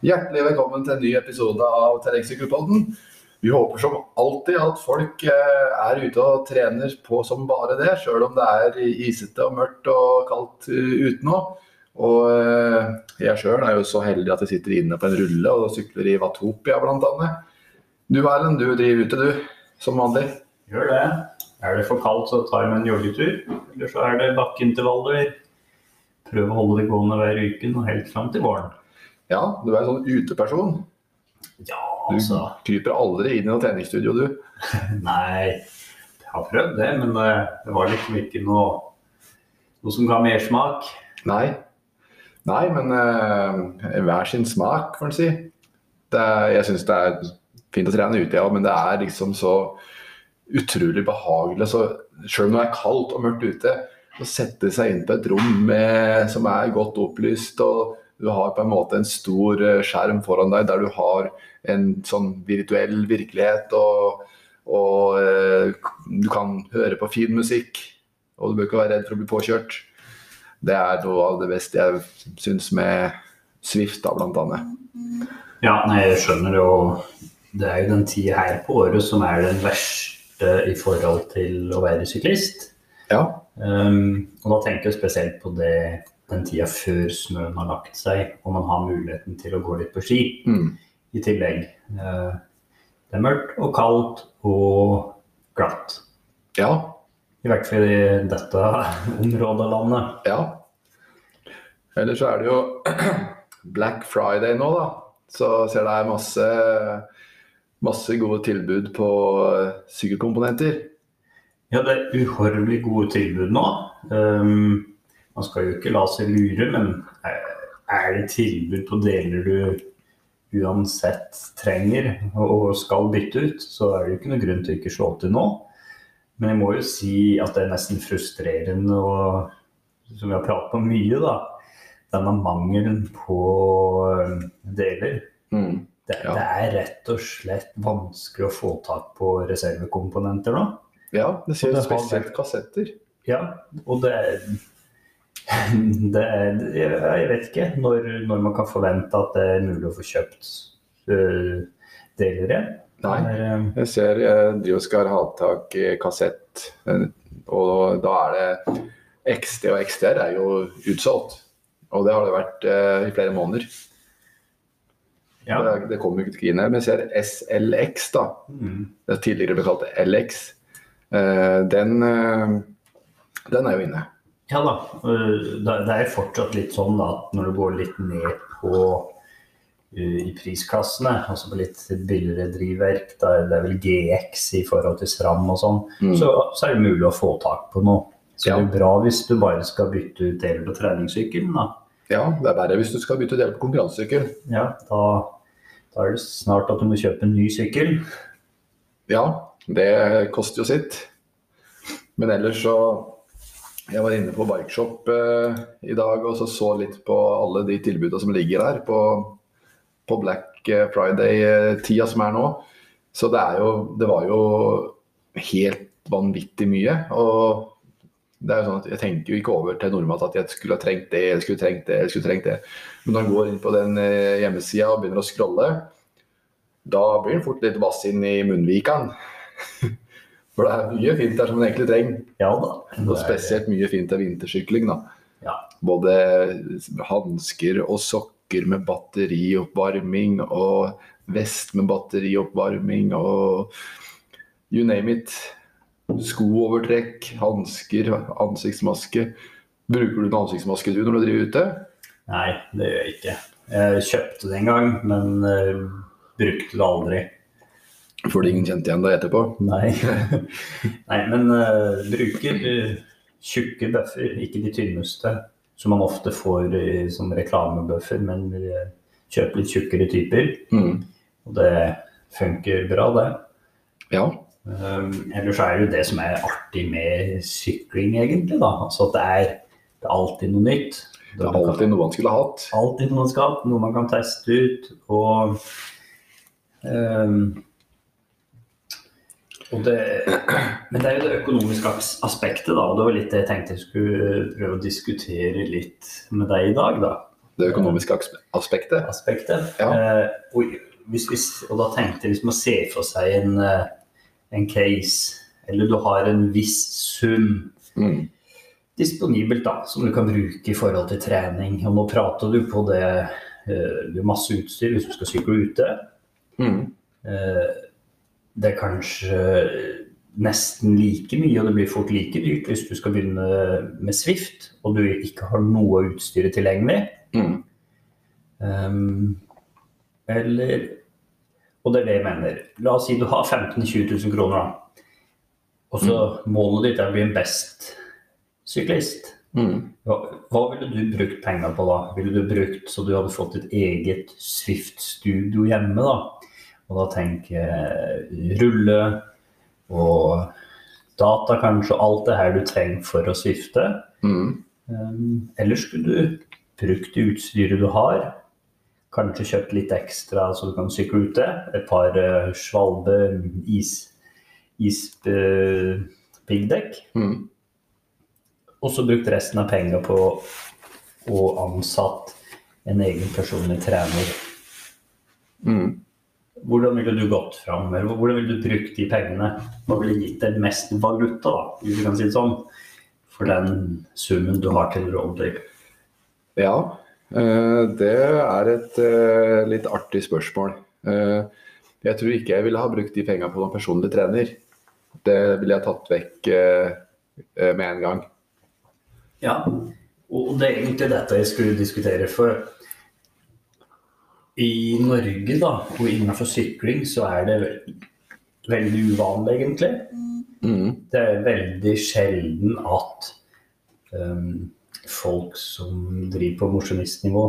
Hjertelig velkommen til en ny episode av Terrengsykkelpodden. Vi håper som alltid at folk eh, er ute og trener på som bare det, sjøl om det er isete og mørkt og kaldt eh, ute nå. Og eh, jeg sjøl er jo så heldig at jeg sitter inne på en rulle og sykler i Vatopia bl.a. Du Erlend, du driver ute du, som vanlig. Gjør det. Er det for kaldt, så tar jeg meg en joggetur. Eller så er det bakkeintervaller. Prøve å holde det gående hver uke og helt fram til våren. Ja, du er en sånn uteperson. Ja, altså. Du kryper aldri inn i noe treningsstudio, du. Nei, jeg har prøvd det, men det, det var liksom ikke noe, noe som ga mersmak. Nei. Nei, men uh, hver sin smak, får en si. Det er, jeg syns det er fint å trene ute, ja, men det er liksom så utrolig behagelig. Så selv om det er kaldt og mørkt ute, å sette seg inn på et rom med, som er godt opplyst, og du har på en måte en stor eh, skjerm foran deg der du har en sånn virtuell virkelighet, og, og eh, du kan høre på fin musikk, og du bør ikke være redd for å bli påkjørt. Det er noe av det beste jeg syns med Swift, da, blant annet. Ja, nei, jeg skjønner jo Det er jo den tida her på året som er den verste i forhold til å være syklist. Ja. Um, og da tenker jeg spesielt på det, den tida før snøen har lagt seg, og man har muligheten til å gå litt på ski Mm. i tillegg. Eh, det er mørkt og kaldt og glatt. Ja. I hvert fall i dette området av landet. ja. Eller så er det jo Black Friday nå, da. Så ser det er masse, masse gode tilbud på eh, sykkelkomponenter. Ja, det er uhorvelig gode tilbud nå. Um, man skal jo ikke la seg lure, men er- er det tilbud på deler du uansett trenger og skal bytte ut, så er det jo ikke noe grunn til å ikke slå til nå. Men jeg må jo si at det er nesten frustrerende, og som vi har pratet om mye, da, denne mangelen på um, deler. Mm. Det, Ja. det er rett og slett vanskelig å få tak på reservekomponenter nå. Ja, det sier spesielt kassetter. Ja, og det er, det Jeg vet ikke når, når man kan forvente at det er mulig å få kjøpt uh, deler igjen. Nei. Øh, Jeg ser jeg driver skal ha tak i kassett, eh, og da er det XD og XDR er jo utsolgt. Og det har det vært uh, i flere måneder. ja. Det, det kommer jo ikke inn her, men jeg ser SLX, da. Mm. Det er tidligere ble kalt LX. Uh, den, eh, den er jo inne. Ja da. øh, Det det er fortsatt litt sånn da, at når du går litt ned på øh, i prisklassene, altså på litt billigere drivverk, da er vel GX i forhold til SRAM og sånn, Mm. så, så er det mulig å få tak på noe. Så Ja. det er bra hvis du bare skal bytte ut deler på treningssykkelen. da. Ja, det er verre hvis du skal bytte deler på konkurransesykkel. Ja, da, da er det snart at du må kjøpe en ny sykkel. Ja, det koster jo sitt. Men ellers så Jeg var inne på Bikeshop eh, i dag og så, så litt på alle de tilbudene som ligger der på, på Black Friday-tida som er nå. Så det er jo Det var jo helt vanvittig mye. Og det er jo sånn at jeg tenker jo ikke over til normalt at jeg skulle ha trengt det, eller skulle trengt det, eller skulle trengt det. Men når en går inn på den eh, hjemmesida og begynner å scrolle, da blir en fort litt vass inn i munnvikene. For det er mye fint der som en egentlig trenger. Ja da. Og spesielt mye fint er vintersykling. da. Ja. Både hansker og sokker med batterioppvarming og vest med batterioppvarming og you name it. Skoovertrekk, hansker, ansiktsmaske. Bruker du en ansiktsmaske du når du driver ute? Nei, det gjør jeg ikke. Jeg kjøpte det en gang, men eh, brukte det aldri. Fordi ingen kjente igjen deg etterpå? Nei, Nei men uh, bruker eh, tjukke bøffer, ikke de tynneste, som man ofte får i, som reklamebøffer, men eh, kjøper litt tjukkere typer. Mm. Og det funker bra, det. Ja. Um, ellers er det jo det som er artig med sykling, egentlig. da. Altså at det er, det er alltid noe nytt. Det er alltid noe man skulle hatt. alltid noe man skal, ha, noe man kan teste ut. Og, um, det, men det er jo det økonomiske aspektet, da. Og det var litt det jeg tenkte jeg skulle prøve å diskutere litt med deg i dag, da. Det økonomiske aspektet. aspektet. Ja. Eh, og, hvis, hvis, og da tenkte jeg hvis man ser for seg en, eh, en case, eller du har en viss sum Mm. disponibelt da, som du kan bruke i forhold til trening. Og nå prater du på det eh, Du har masse utstyr hvis du skal sykle ute. Mm. Eh, Det er kanskje nesten like mye, og det blir fort like dyrt hvis du skal begynne med Swift og du ikke har noe av utstyret tilgjengelig. Mm. Um, eller Og det er det jeg mener. La oss si du har 15 000-20 000 kroner, da. Og så målet ditt er å bli en best syklist. Mm. Hva, hva ville du brukt penger på da? Ville du brukt så du hadde fått et eget Swift-studio hjemme, da? Og da tenker rulle og data kanskje, og alt det her du trenger for å svifte. Mm. Um, eller skulle du brukt det utstyret du har, kanskje kjøpt litt ekstra så du kan sykle ute, et par uh, svalbe is, ispiggdekk, Mm. og så brukt resten av penga på å ansatt en egen personlig trener. Mm. Hvordan ville du gått fram? Hvordan ville du brukt de pengene? Hva ville gitt deg mest valuta, da, hvis du kan si det sånn, for den summen du har til rådighet? Ja, eh, det er et eh, litt artig spørsmål. Eh, Jeg tror ikke jeg ville ha brukt de pengene på noen personlig trener. Det ville jeg tatt vekk med en gang. Ja, og det er egentlig dette jeg skulle diskutere. For i Norge, da, og innenfor sykling, så er det veldig uvanlig, egentlig. Mm. Det er veldig sjelden at um, folk som driver på mosjonistnivå,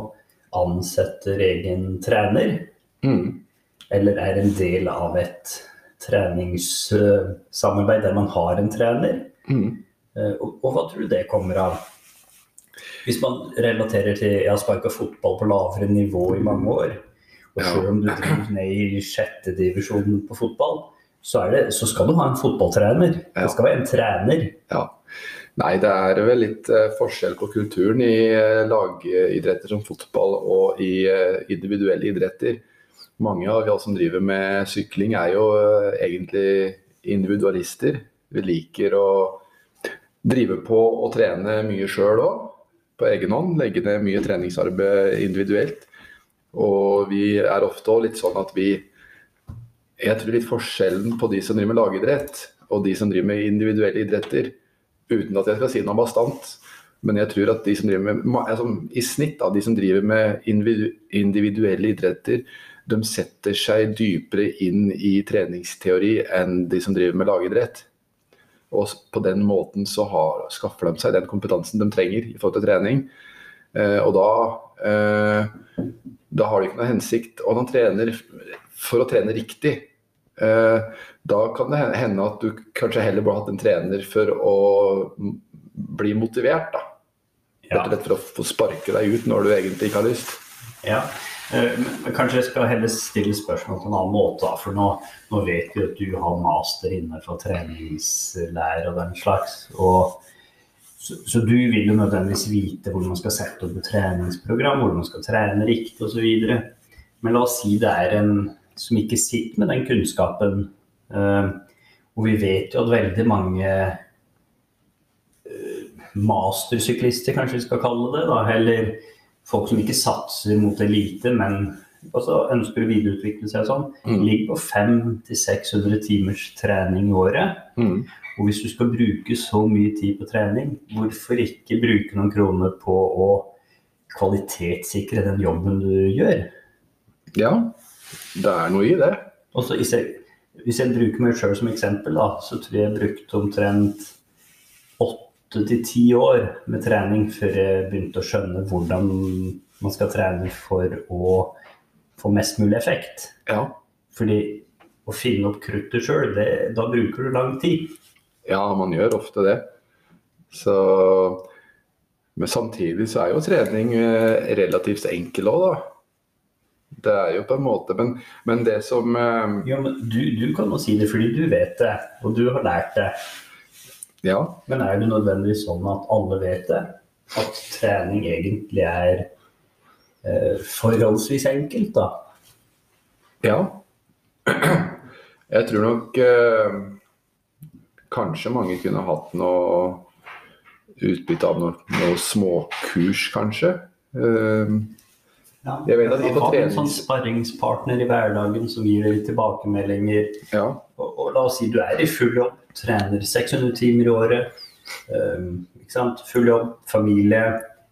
ansetter egen trener. Mm. Eller er en del av et treningssamarbeid der man har en trener. Mm. Uh, Og, og hva tror du det kommer av? Hvis man relaterer til Jeg har sparka fotball på lavere nivå i mange år. Og selv om du driver ned i sjette divisjon på fotball, så, er det, så skal du ha en fotballtrener. Det skal være en trener. Ja. Nei, det er vel litt eh, forskjell på kulturen i eh, lagidretter som fotball og i eh, individuelle idretter. Mange av oss som driver med sykling er jo egentlig individualister. Vi liker å drive på og trene mye sjøl òg, på egen hånd. Legge ned mye treningsarbeid individuelt. Og vi er ofte litt sånn at vi Jeg tror litt forskjellen på de som driver med lagidrett og de som driver med individuelle idretter, uten at jeg skal si noe bastant, men jeg tror at de som driver med altså, I snitt da, de som driver med individuelle idretter, de setter seg dypere inn i treningsteori enn de som driver med lagidrett. Og på den måten så har, skaffer de seg den kompetansen de trenger i forhold til trening. Eh, og da, eh, da har det ikke noe hensikt. Og når trener for å trene riktig. Eh, da kan det hende at du kanskje heller burde hatt en trener for å bli motivert. da. Rett og slett for å få sparke deg ut når du egentlig ikke har lyst. Ja. Eh, kanskje jeg skal heller stille spørsmål på en annen måte. For nå, nå vet vi at du har master innenfor treningslære og den slags. Og, så, så du vil jo nødvendigvis vite hvordan man skal sette opp et treningsprogram, hvordan man skal trene riktig osv. Men la oss si det er en som ikke sitter med den kunnskapen. eh, og vi vet jo at veldig mange mastersyklister, kanskje vi skal kalle det, da, eller folk som ikke satser mot elite, men også ønsker å videreutvikle seg sånn, Mm. ligger på 500-600 timers trening i året. Mm. Og hvis du skal bruke så mye tid på trening, hvorfor ikke bruke noen kroner på å kvalitetssikre den jobben du gjør? Ja, det er noe i det. Også, hvis jeg, hvis jeg bruker meg sjøl som eksempel, da, så tror jeg jeg brukte omtrent åtte til ti år med trening før jeg begynte å skjønne hvordan man skal trene for å få mest mulig effekt. Ja. Fordi å finne opp kruttet sjøl, da bruker du lang tid. ja, man gjør ofte det. Så Men samtidig så er jo trening eh, relativt enkel òg, da. Det er jo på en måte Men, men det som eh, Ja, men du, du kan jo si det fordi du vet det, og du har lært det. Ja. Men er det nødvendigvis sånn at alle vet det? At trening egentlig er eh, forholdsvis enkelt, da. Ja. Jeg tror nok eh, kanskje mange kunne hatt noe utbytte av noe, noe småkurs, kanskje. Eh, Ja. Jeg vet at Ha en sånn sparringspartner i hverdagen som gir deg tilbakemeldinger. ja. Og, og la oss si du er i full jobb, trener 600 timer i året. Um, ikke sant? Full jobb, familie.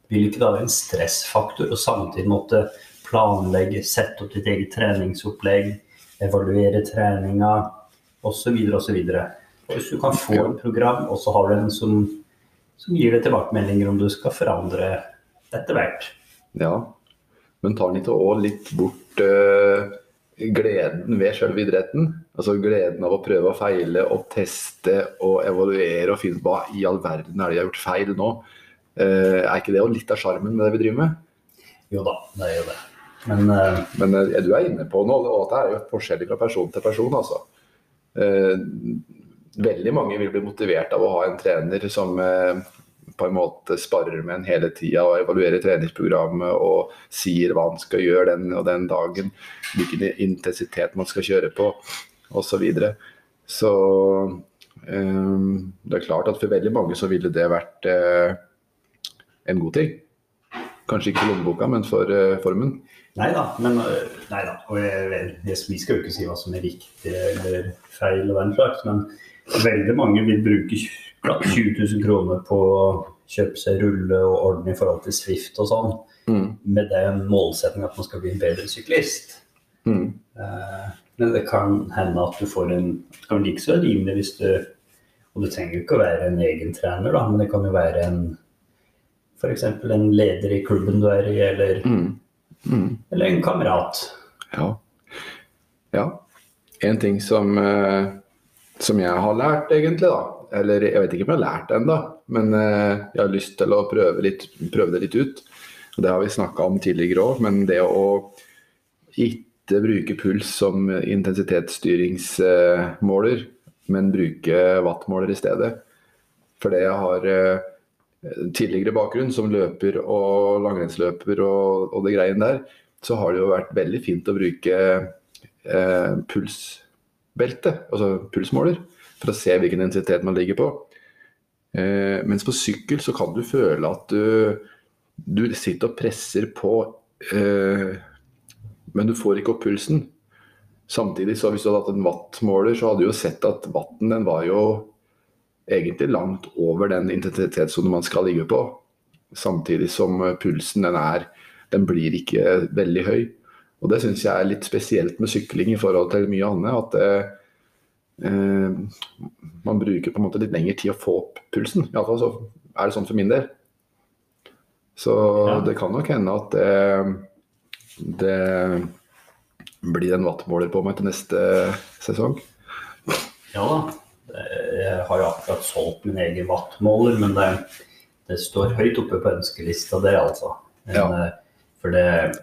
Vil ikke da være en stressfaktor å samtidig måtte planlegge, sette opp ditt eget treningsopplegg, evaluere treninga osv. osv. Hvis du kan få et program, og så har du en som, som gir deg tilbakemeldinger om du skal forandre etter hvert. ja. Men tar den ikke òg litt bort uh, gleden ved selve idretten? Altså gleden av å prøve og feile og teste og evaluere og finne hva i all verden er det jeg har gjort feil nå? Uh, er ikke det òg litt av sjarmen med det vi driver med? Jo da, det er jo det. Men uh... Men du er inne på noe, og det er jo forskjellig fra person til person. altså. Veldig mange vil bli motivert av å ha en trener som på en måte sparer med en hele tida og evaluerer treningsprogrammet og sier hva han skal gjøre den og den dagen, hvilken intensitet man skal kjøre på osv. Så, videre. så um, det er klart at for veldig mange så ville det vært uh, en god ting. Kanskje ikke for lommeboka, men for uh, formen. Nei da. Men, øh, nei da. Og jeg, jeg, vi skal jo ikke si hva som er riktig eller feil og den slags, men veldig mange vil bruke 20 000 kroner på å kjøpe seg rulle og ordne i forhold til Swift og sånn, Mm. med den målsettingen at man skal bli en bedre syklist. Mm. Eh, Men det kan hende at du får en Det kan like så rimelig hvis du Og det trenger jo ikke å være en egen trener, da, men det kan jo være en F.eks. en leder i klubben du er i, eller, Mm. Mm. eller en kamerat. Ja. ja. En ting som, eh, som jeg har lært, egentlig, da Eller jeg vet ikke om jeg har lært det ennå, men eh, jeg har lyst til å prøve, litt, prøve det litt ut. Og Det har vi snakka om tidligere òg, men det å ikke bruke puls som intensitetsstyringsmåler, men bruke wattmåler i stedet. For det jeg har eh, tidligere bakgrunn som løper og langrennsløper og, og det greiene der, så har det jo vært veldig fint å bruke eh, pulsbelte, altså pulsmåler, for å se hvilken intensitet man ligger på. Eh, mens på sykkel så kan du føle at du, du sitter og presser på, eh, men du får ikke opp pulsen. Samtidig så hvis du hadde hatt en wattmåler, så hadde du jo sett at watten den var jo egentlig langt over den intensitetssonen man skal ligge på. Samtidig som eh, pulsen den er den blir ikke veldig høy. Og det syns jeg er litt spesielt med sykling i forhold til mye annet. At eh, eh, man bruker på en måte litt lengre tid å få opp pulsen. Iallfall så er det sånn for min del. Så Ja. det kan nok hende at det, det blir en wattmåler på meg til neste sesong. Ja da. Jeg har jo akkurat solgt min egen wattmåler, men det, det står høyt oppe på ønskelista, det altså. Men, Ja. eh, For det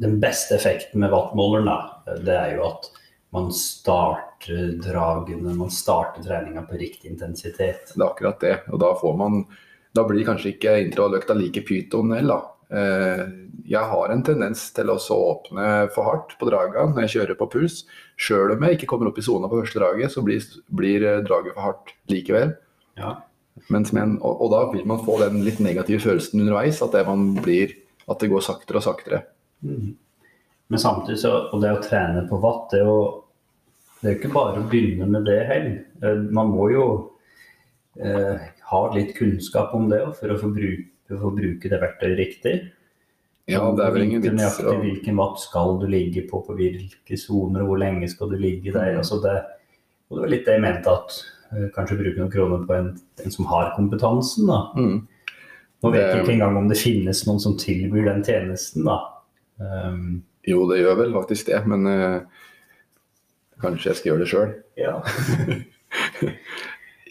Den beste effekten med wattmåleren, da, det er jo at man starter dragene, man starter treninga på riktig intensitet. Det er akkurat det. Og da får man Da blir kanskje ikke intervalløkta like pytonell, da. Eh, Jeg har en tendens til å åpne for hardt på draga når jeg kjører på puls. Sjøl om jeg ikke kommer opp i sona på første draget, så blir, blir eh, draget for hardt likevel. Ja. Med og, og da vil man få den litt negative følelsen underveis, at det, man blir, at det går saktere og saktere. Men samtidig så, og det å trene på watt, det er jo det er ikke bare å begynne med det heller. Eh, Man må jo eh, ha litt kunnskap om det for å få bruke, for å bruke det verktøyet riktig. Ja, det er vel ingen vits nøyaktig å hvilken watt skal du ligge på, på hvilke soner, hvor lenge skal du ligge der. Mm. Altså det, og det var litt det jeg mente, at eh, kanskje bruke noen kroner på en, en som har kompetansen. da. mm. Nå vet jeg ikke engang om det finnes noen som tilbyr den tjenesten. da. Um, Jo, det gjør vel faktisk det, men uh, kanskje jeg skal gjøre det sjøl. ja.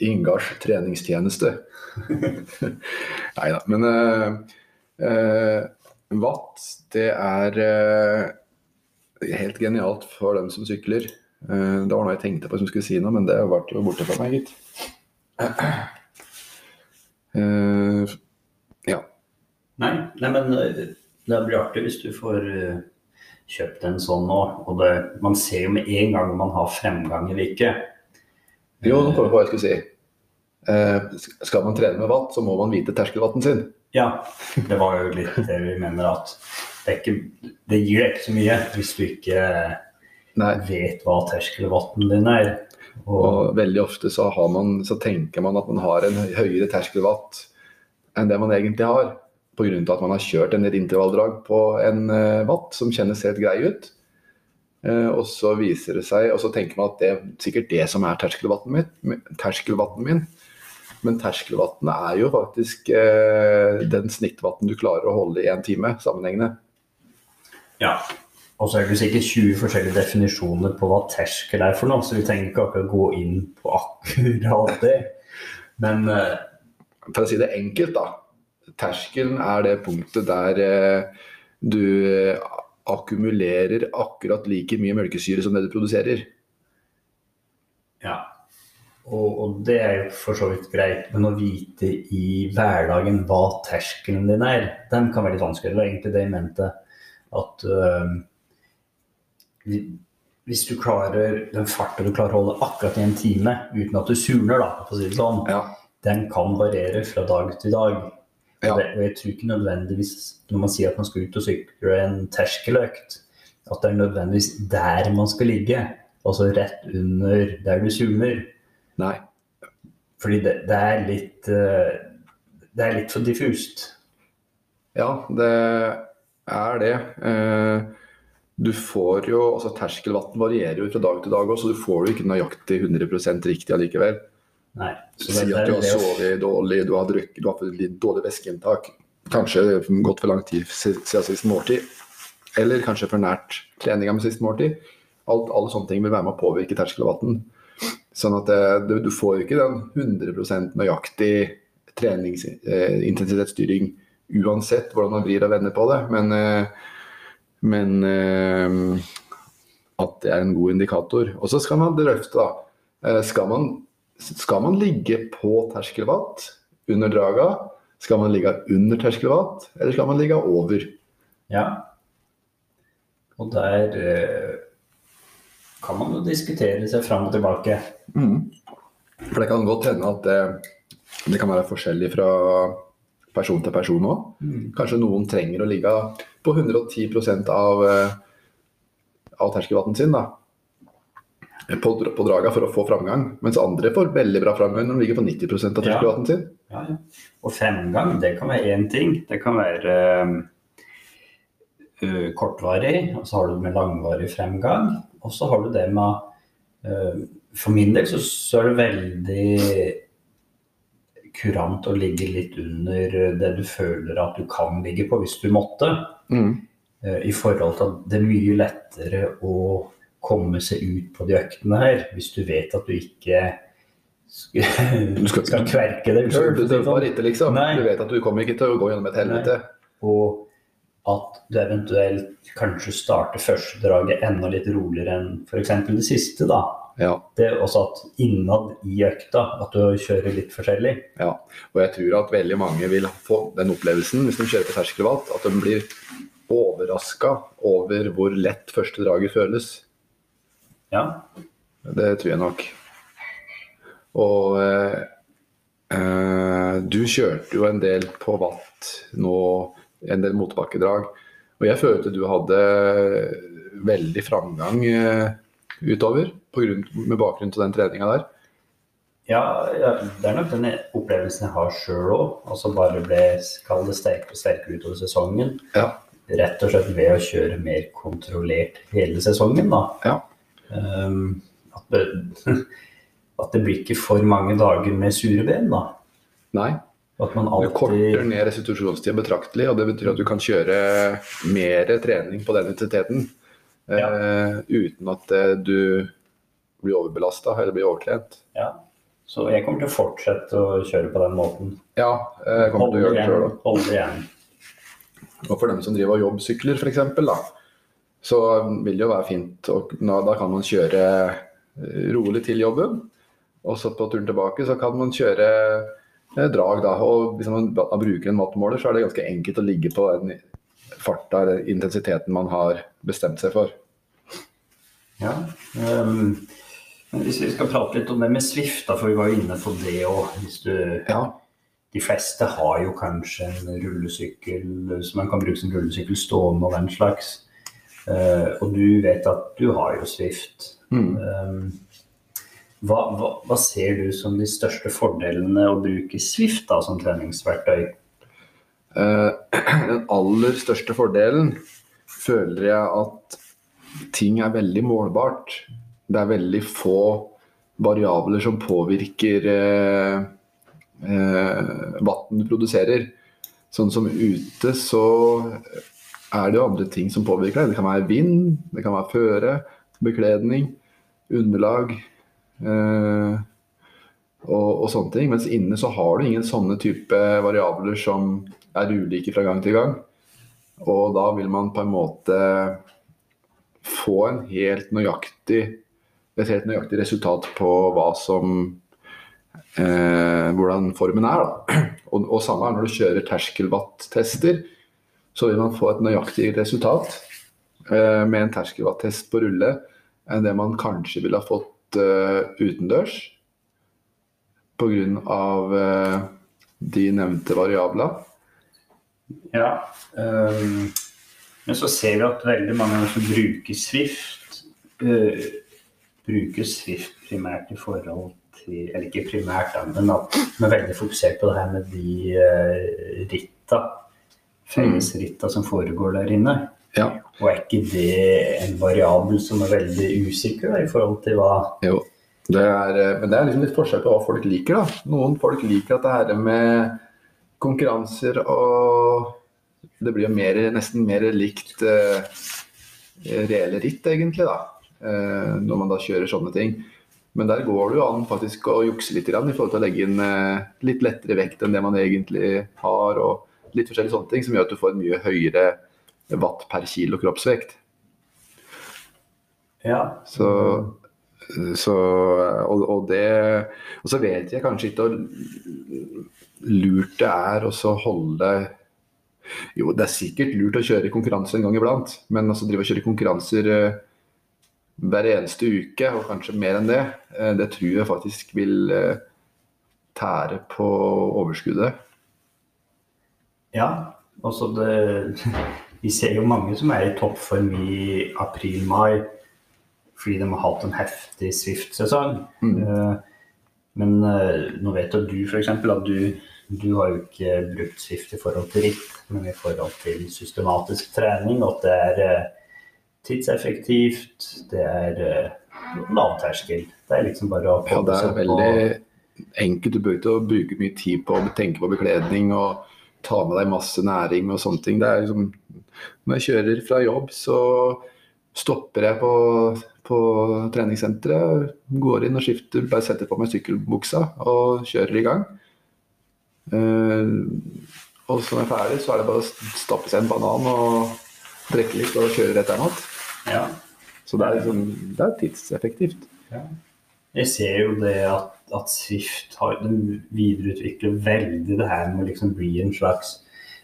Ingars treningstjeneste. Nei da. Men uh, uh, watt, det er helt genialt for dem som sykler. Det var noe jeg tenkte på som skulle si noe, men det ble jo borte fra meg, gitt. Uh, ja. Nei, nei, men det blir artig hvis du får eh, kjøpt en sånn nå. Og det, man ser jo med en gang om man har fremgang eller ikke. Jo, nå kommer jeg på hva jeg skulle si. Eh, skal man trene med watt, så må man vite terskelvatten sin. Ja, det var jo litt det vi mener at det, ikke, det gir deg ikke så mye hvis du ikke Nei. vet hva terskelvatten din er. Og, Og veldig ofte så, har man, så tenker man at man har en høyere terskelvatt enn det man egentlig har. Pga. at man har kjørt en intervalldrag på en eh, watt som kjennes helt grei ut. Eh, og så viser det seg, og så tenker man at det er sikkert det som er terskelvatten min. Terskelvatten min. Men terskelvatten er jo faktisk eh, den snittvatten du klarer å holde i en time sammenhengende. ja. og så er det sikkert 20 forskjellige definisjoner på hva terskel er for noe, så vi trenger ikke akkurat gå inn på akkurat det. Men eh, For å si det enkelt, da. Terskelen er det punktet der eh, du eh, akkumulerer akkurat like mye melkesyre som det du produserer. Ja. Og, og det er jo for så vidt greit, men å vite i hverdagen hva terskelen din er, den kan være litt vanskelig. Det var egentlig det jeg mente. At øh, hvis du klarer den farten du klarer å holde akkurat i en time uten at du surner, da, for å si det sånn, Ja. den kan variere fra dag til dag. Ja. og jeg tror ikke nødvendigvis, når man sier at man skal ut og sykle en terskeløkt, at det er nødvendigvis der man skal ligge. Altså rett under der du zoomer. Nei. Fordi det, det er litt eh, Det er litt for diffust. Ja, det er det. Eh, Du får jo altså Terskelvann varierer jo fra dag til dag også, så du får jo ikke nøyaktig 100% riktig allikevel. Nei. Så Si at du har sovet dårlig, du har drukket, du har fått litt dårlig væskeinntak. Kanskje gått for lang tid siden sist måltid. Eller kanskje for nært treninga med sist måltid. Alt, alle sånne ting vil være med å påvirke terskelvann. Sånn at det, du, får ikke den 100% nøyaktig treningsintensitetsstyring uansett hvordan man vrir og vender på det. Men, eh, men eh, at det er en god indikator. Og så skal man drøfte, da. Eh, Skal man, skal man ligge på terskelvatt under draga? Skal man ligge under terskelvatt, eller skal man ligge over? ja. Og der eh, kan man jo diskutere seg fram og tilbake. For det kan godt hende at det, det kan være forskjellig fra person til person òg. Kanskje noen trenger å ligge på 110% av, eh, av terskelvatten sin da. På, på draga for å få framgang, mens andre får veldig bra framgang når de ligger på 90% av Ja. terskelvatten sin. Ja, ja. Og fremgang, det kan være én ting. Det kan være ø, kortvarig, og så har du det med langvarig fremgang. Og så har du det med ø, For min del så, så er det veldig kurant å ligge litt under det du føler at du kan ligge på hvis du måtte. Mm. Eh, I forhold til at det er mye lettere å komme seg ut på de øktene her, hvis du vet at du ikke skal, skal- kverke deg Du sjøl. dømmer ikke, liksom. Nei. Du vet at du kommer ikke til å gå gjennom et helvete. Og at du eventuelt kanskje starter første draget enda litt roligere enn f.eks. det siste. da. Ja. Det er også at innad i økta at du kjører litt forskjellig. Ja, og jeg tror at veldig mange vil få den opplevelsen hvis de kjører på terskelvatt, at de blir overraska over hvor lett første draget føles. Ja. Det tror jeg nok. Og eh, eh, du kjørte jo en del på watt nå, en del motbakkedrag. Og jeg følte du hadde veldig framgang eh, utover på grunn, med bakgrunn til den treninga der. Ja, ja, det er nok den opplevelsen jeg har sjøl òg. Altså bare ble kall det sterkere og sterkere utover sesongen. Ja. Rett og slett ved å kjøre mer kontrollert hele sesongen, da. Ja. Ehm, at, det, at det blir ikke for mange dager med sure ben, da. Nei, At man Det korter ned restitusjonstida betraktelig, og det betyr at du kan kjøre mer trening på den intensiteten eh, uten at eh, du blir overbelasta eller blir overtrent. Ja. Så jeg kommer til å fortsette å kjøre på den måten. Ja, eh, jeg kommer til å gjøre det sjøl òg. Og for dem som driver og jobbsykler f.eks., da, så vil det jo være fint. Og da, kan man kjøre eh, rolig til jobben. Og så på turen tilbake så kan man kjøre eh, drag. Da. Og hvis man bruker en wattmåler, så er det ganske enkelt å ligge på den farta eller intensiteten man har bestemt seg for. Ja. Um, hvis vi skal prate litt om det med Swift, da, for vi var jo inne på det òg. Ja. De fleste har jo kanskje en rullesykkel som man kan bruke som rullesykkel stående og den slags. Uh, og du vet at du har jo Swift. Mm. Um, hva, hva, hva, ser du som de største fordelene å bruke Swift da, som treningsverktøy? Uh, den aller største fordelen føler jeg at ting er veldig målbart. Det er veldig få variabler som påvirker uh, uh, vann du produserer. Sånn som ute så er det jo andre ting som påvirker deg. Det kan være vind, det kan være føre, bekledning, underlag eh, og, og, sånne ting. Mens inne så har du ingen sånne type variabler som er ulike fra gang til gang. Og da vil man på en måte få en helt nøyaktig, et helt nøyaktig resultat på hva som eh, hvordan formen er. Da. Og, og samme er når du kjører terskelwatt-tester så vil man få et nøyaktig resultat eh, med en terskelvattest på rulle enn det man kanskje ville ha fått eh, utendørs pga. Uh, de nevnte variablene. Ja, um, men så ser vi at veldig mange som bruker Swift, uh, bruker Swift primært i forhold til Eller ikke primært, men er veldig fokusert på det her med de uh, ritta fellesritta som foregår der inne. Ja. Og er ikke det en variabel som er veldig usikker da, i forhold til hva Jo, det er, eh, men det er liksom litt forskjell på hva folk liker. da. Noen folk liker at det her med konkurranser og Det blir jo mer, nesten mer likt uh, reelle ritt, egentlig, da. Uh, når man da kjører sånne ting. Men der går det jo an faktisk å jukse litt i forhold til å legge inn uh, litt lettere vekt enn det man egentlig har. og litt forskjellige sånne ting som gjør at du får en mye høyere watt per kilo kroppsvekt. Ja. Så, så og, og, det Og så vet jeg kanskje ikke hvor lurt det er å holde Jo, det er sikkert lurt å kjøre konkurranser en gang iblant, men altså drive og kjøre konkurranser eh, hver eneste uke, og kanskje mer enn det, eh, det tror jeg faktisk vil eh, tære på overskuddet. Ja, altså det Vi ser jo mange som er i toppform i april-mai fordi de har hatt en heftig Swift-sesong. Mm. Uh, men uh, nå vet jo du f.eks. at du, du, har jo ikke brukt Swift i forhold til ritt, men i forhold til systematisk trening. Og at det er uh, tidseffektivt, det er lavterskel. Det er liksom bare å Ja, det er veldig enkelt. Du bør ikke bruke mye tid på å tenke på bekledning. og ta med deg masse næring og sånne ting. Det er liksom, når jeg kjører fra jobb, så stopper jeg på, på treningssenteret. Går inn og skifter, bare setter på meg sykkelbuksa og kjører i gang. Uh, og så når jeg er ferdig, så er det bare å stappe seg en banan og drikke litt og kjøre rett hjem Ja. Så det er, liksom, det er tidseffektivt. Ja. Jeg ser jo det at, at Swift har videreutvikler veldig det her med å liksom bli en slags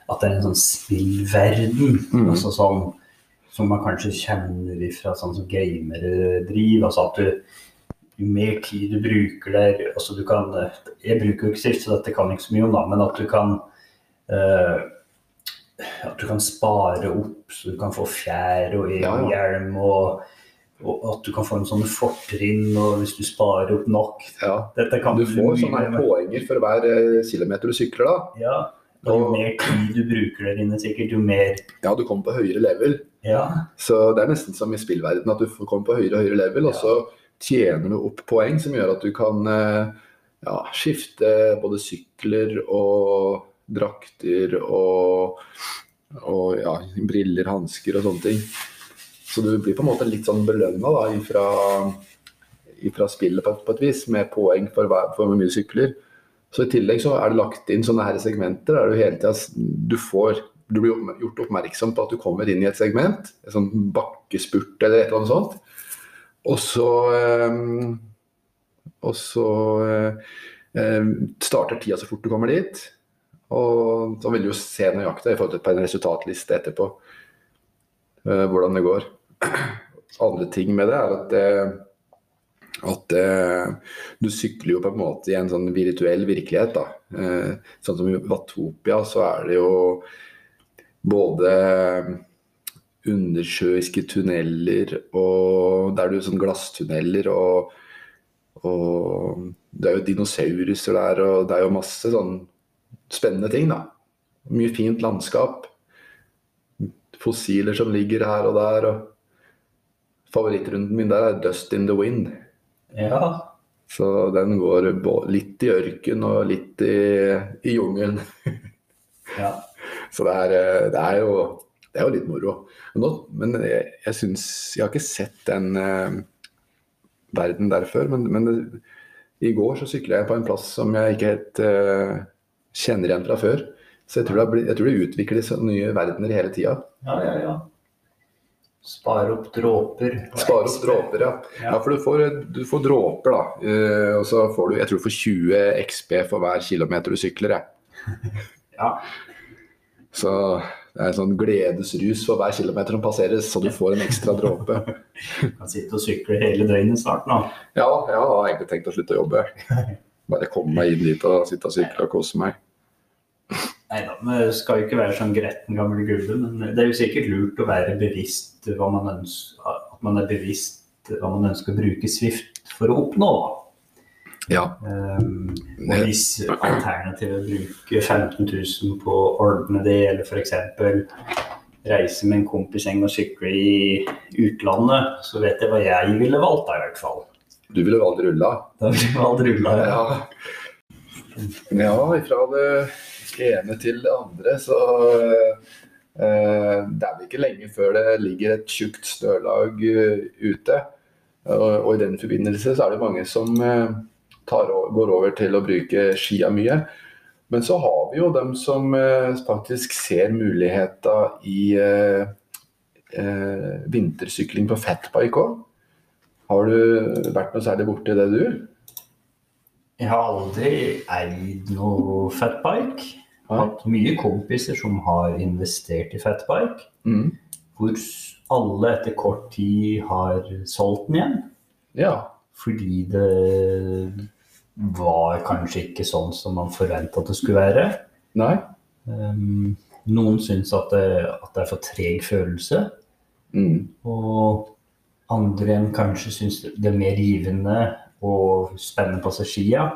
At det er en sånn spillverden. Mm. Altså sånn, som man kanskje kjenner ifra sånn som gamere driver. Altså at du, jo mer tid du bruker der altså du kan, Jeg bruker jo ikke Swift, så dette kan ikke så mye om, da, men at du kan uh, at du kan spare opp, så du kan få fjær og hjelm og og at du kan få en sånn fortrinn og hvis du sparer opp nok. Ja, du får sånne poenger for hver eh, kilometer du sykler, da. Ja, og jo mer tid du bruker der inne, sikkert, jo mer Ja, du kommer på høyere level. Ja. Så det er nesten som i spillverdenen, at du kommer på høyere og høyere level, ja. og så tjener du opp poeng som gjør at du kan eh, ja, skifte både sykler og drakter og, og ja, briller, hansker og sånne ting. Så du blir på en måte litt sånn belønna ifra, ifra spillet på, på, et vis, med poeng for, hvor mye sykler. Så i tillegg så er det lagt inn sånne her segmenter der du hele tida du får du blir gjort oppmerksom på at du kommer inn i et segment, en sånn bakkespurt eller et eller annet sånt. Og så, um, og så eh, starter tida så fort du kommer dit. Og så vil du jo se nøyaktig i forhold til resultatliste etterpå eh, hvordan det går. Andre ting med det er at, det, at det, du sykler jo på en måte i en sånn virtuell virkelighet. da. Eh, sånn som i Vatopia så er det jo både undersjøiske tunneler og Det er jo sånn glasstunneler og, og det er jo dinosauruser der, og det er jo masse sånn spennende ting, da. Mye fint landskap. Fossiler som ligger her og der. og Favorittrunden min der er 'Dust in the Wind'. Ja. Så den går litt i ørken og litt i, i jungelen. ja. Så det er, det er, jo, det er jo litt moro. Men jeg, jeg syns Jeg har ikke sett den eh, verden der før. Men, men det, i går så sykla jeg på en plass som jeg ikke helt eh, kjenner igjen fra før. Så jeg tror det, jeg tror det utvikles nye verdener hele tida. Ja, ja, ja. Spare opp dråper. Spare opp dråper, ja. ja. ja for du får, du får, dråper, da. Uh, og så får du jeg tror du får 20 XB for hver kilometer du sykler. Ja. ja. Så det er en sånn gledesrus for hver kilometer som passeres, så du får en ekstra dråpe. Du kan sitte og sykle hele døgnet snart nå. Ja, jeg har egentlig tenkt å slutte å jobbe. Bare komme meg inn dit og sitte og sykle og kose meg. Nei da, vi skal ikke være sånn gretten gamle gubbe, men det er jo sikkert lurt å være bevisst hva man ønsker, at man er bevisst hva man ønsker å bruke Swift for å oppnå. Ja. Um, og hvis alternativet bruker bruke 15 000 på å ordne det, eller f.eks. reise med en kompisgjeng og sykle i utlandet, så vet jeg hva jeg ville valgt da, i hvert fall. Du ville valgt rulla? Da ville jeg valgt rulla, ja. Ja, ifra det ene til det andre, så uh, det er vel ikke lenge før det ligger et tjukt stølag uh, ute. Og i den forbindelse så er det mange som tar, går over til å bruke skia mye. Men så har vi jo dem som eh, faktisk ser muligheter i eh, eh, vintersykling på fatbike òg. Har du vært noe særlig borti det, du? Jeg har aldri eid noe fatbike. Jeg har hatt mye kompiser som har investert i fatbike. Mm. Hvor alle etter kort tid har solgt den igjen. Ja. Fordi det var kanskje ikke sånn som man forventa at det skulle være. Nei. Um, noen syns at, at, det er for treg følelse. Mm. Og andre enn kanskje syns det er mer givende og spennende på seg skia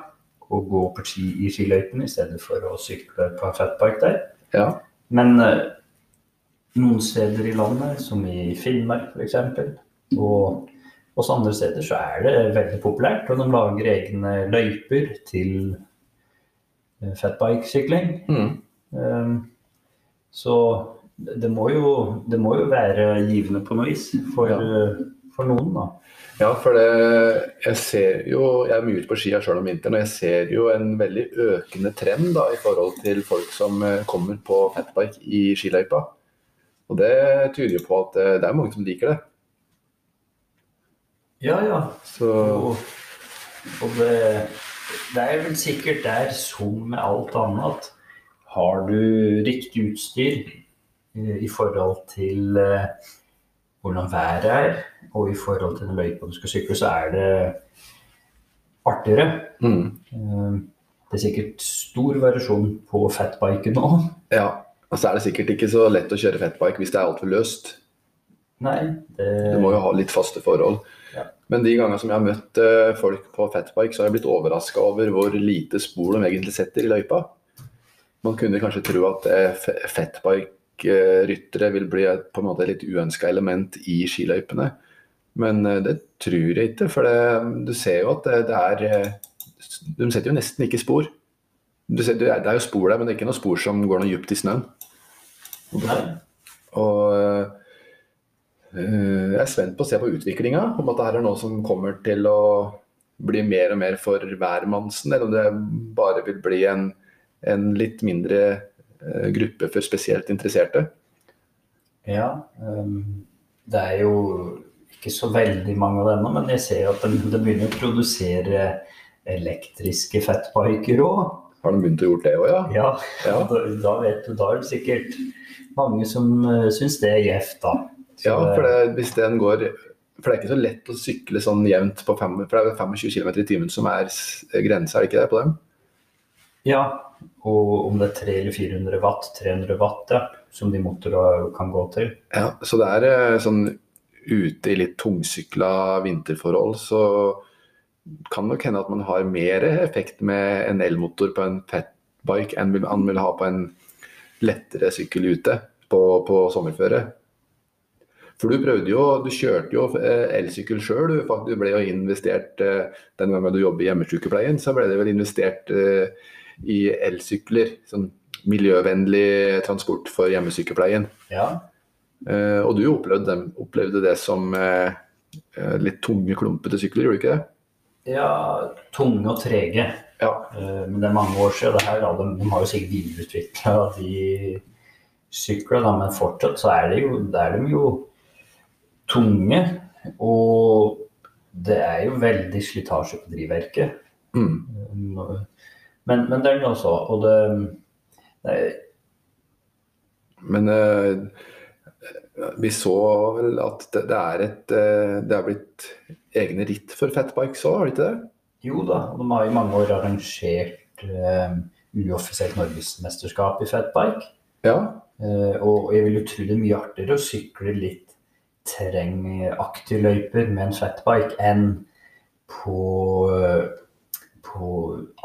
og gå på ski i skiløypene i stedet for å sykle på en fatpark der. Ja. Men uh, noen steder i landet, som i Finnmark f.eks., og også andre steder så er det veldig populært, og de lager egne løyper til eh, fatbike-sykling. Mm. Um, så det må, jo, det må, jo, være givende på noe vis for, ja. for noen, da. Ja, for det, jeg ser jo Jeg er mye ute på skia sjøl om vinteren, og jeg ser jo en veldig økende trend da, i forhold til folk som eh, kommer på fatbike i skiløypa. Og det tyder jo på at eh, det er mange som liker det. Ja, ja. Så... Og, og det, det, er vel sikkert der som med alt annet har du riktig utstyr eh, i forhold til hvordan været er, og i forhold til den løypa du skal sykle, så er det artigere. Mm. Eh, det er sikkert stor variasjon på fatbiken nå. Ja, og så er det sikkert ikke så lett å kjøre fatbike hvis det er altfor løst. Nei, det... Du må jo ha litt faste forhold. Ja. Men de gangene som jeg har møtt uh, folk på fatbike, så har jeg blitt overraska over hvor lite spor de egentlig setter i løypa. Man kunne kanskje tro at uh, fatbike-ryttere vil bli et på en måte litt uønska element i skiløypene. Men uh, det tror jeg ikke, for det, du ser jo at det, det er De setter jo nesten ikke spor. Ser, det er jo spor der, men det er ikke noe spor som går noe dypt i snøen. Og Eh, jeg er spent på å se på utviklinga, om at dette er noe som kommer til å bli mer og mer for hvermannsen, eller om det bare vil bli en, en litt mindre gruppe for spesielt interesserte. Ja, um, det er jo ikke så veldig mange av dem ennå, men jeg ser at de, de, begynner å produsere elektriske fatbiker òg. Har de begynt å gjøre det òg, ja? Ja, Ja. Da, da vet du, da er det sikkert mange som uh, syns det er gjevt, da. Så Ja, for det, hvis den går For det er ikke så lett å sykle sånn jevnt på fem, for det er 25 km i timen som er grensa, er det ikke det på dem? Ja, og om det er 300 eller 400 watt, 300 watt, ja, som de motorene kan gå til. Ja, så det er eh, sånn ute i litt tungsykla vinterforhold, så kan nok hende at man har mer effekt med en elmotor på en fatbike enn man vil ha på en lettere sykkel ute på, på sommerføre. For du prøvde jo, du kjørte jo eh, elsykkel sjøl. Du, ble jo investert eh, den gangen du jobber i hjemmesykepleien, så ble det vel investert eh, i elsykler. Sånn miljøvennlig transport for hjemmesykepleien. Ja, Eh, og du opplevde, dem, opplevde det som eh, eh, litt tunge, klumpete sykler, gjorde du ikke det? ja tunge og trege. Ja. Eh, Men det er mange år siden. Her, de, de har jo sikkert videreutvikla de syklene, men fortsatt så er, det jo, det er de jo tunge. Og det er jo veldig slitasje på drivverket. Mm. Men, men det det også. Og det, det Men uh, vi så vel at det, det er et eh, Det er blitt egne ritt for fatbikes òg, har det ikke det? jo da, og de har i mange år arrangert uh, uoffisielt norgesmesterskap i fatbike. Ja. Uh, og jeg vil jo tro det er mye artigere å sykle litt terrengaktige løyper med en fatbike enn på, på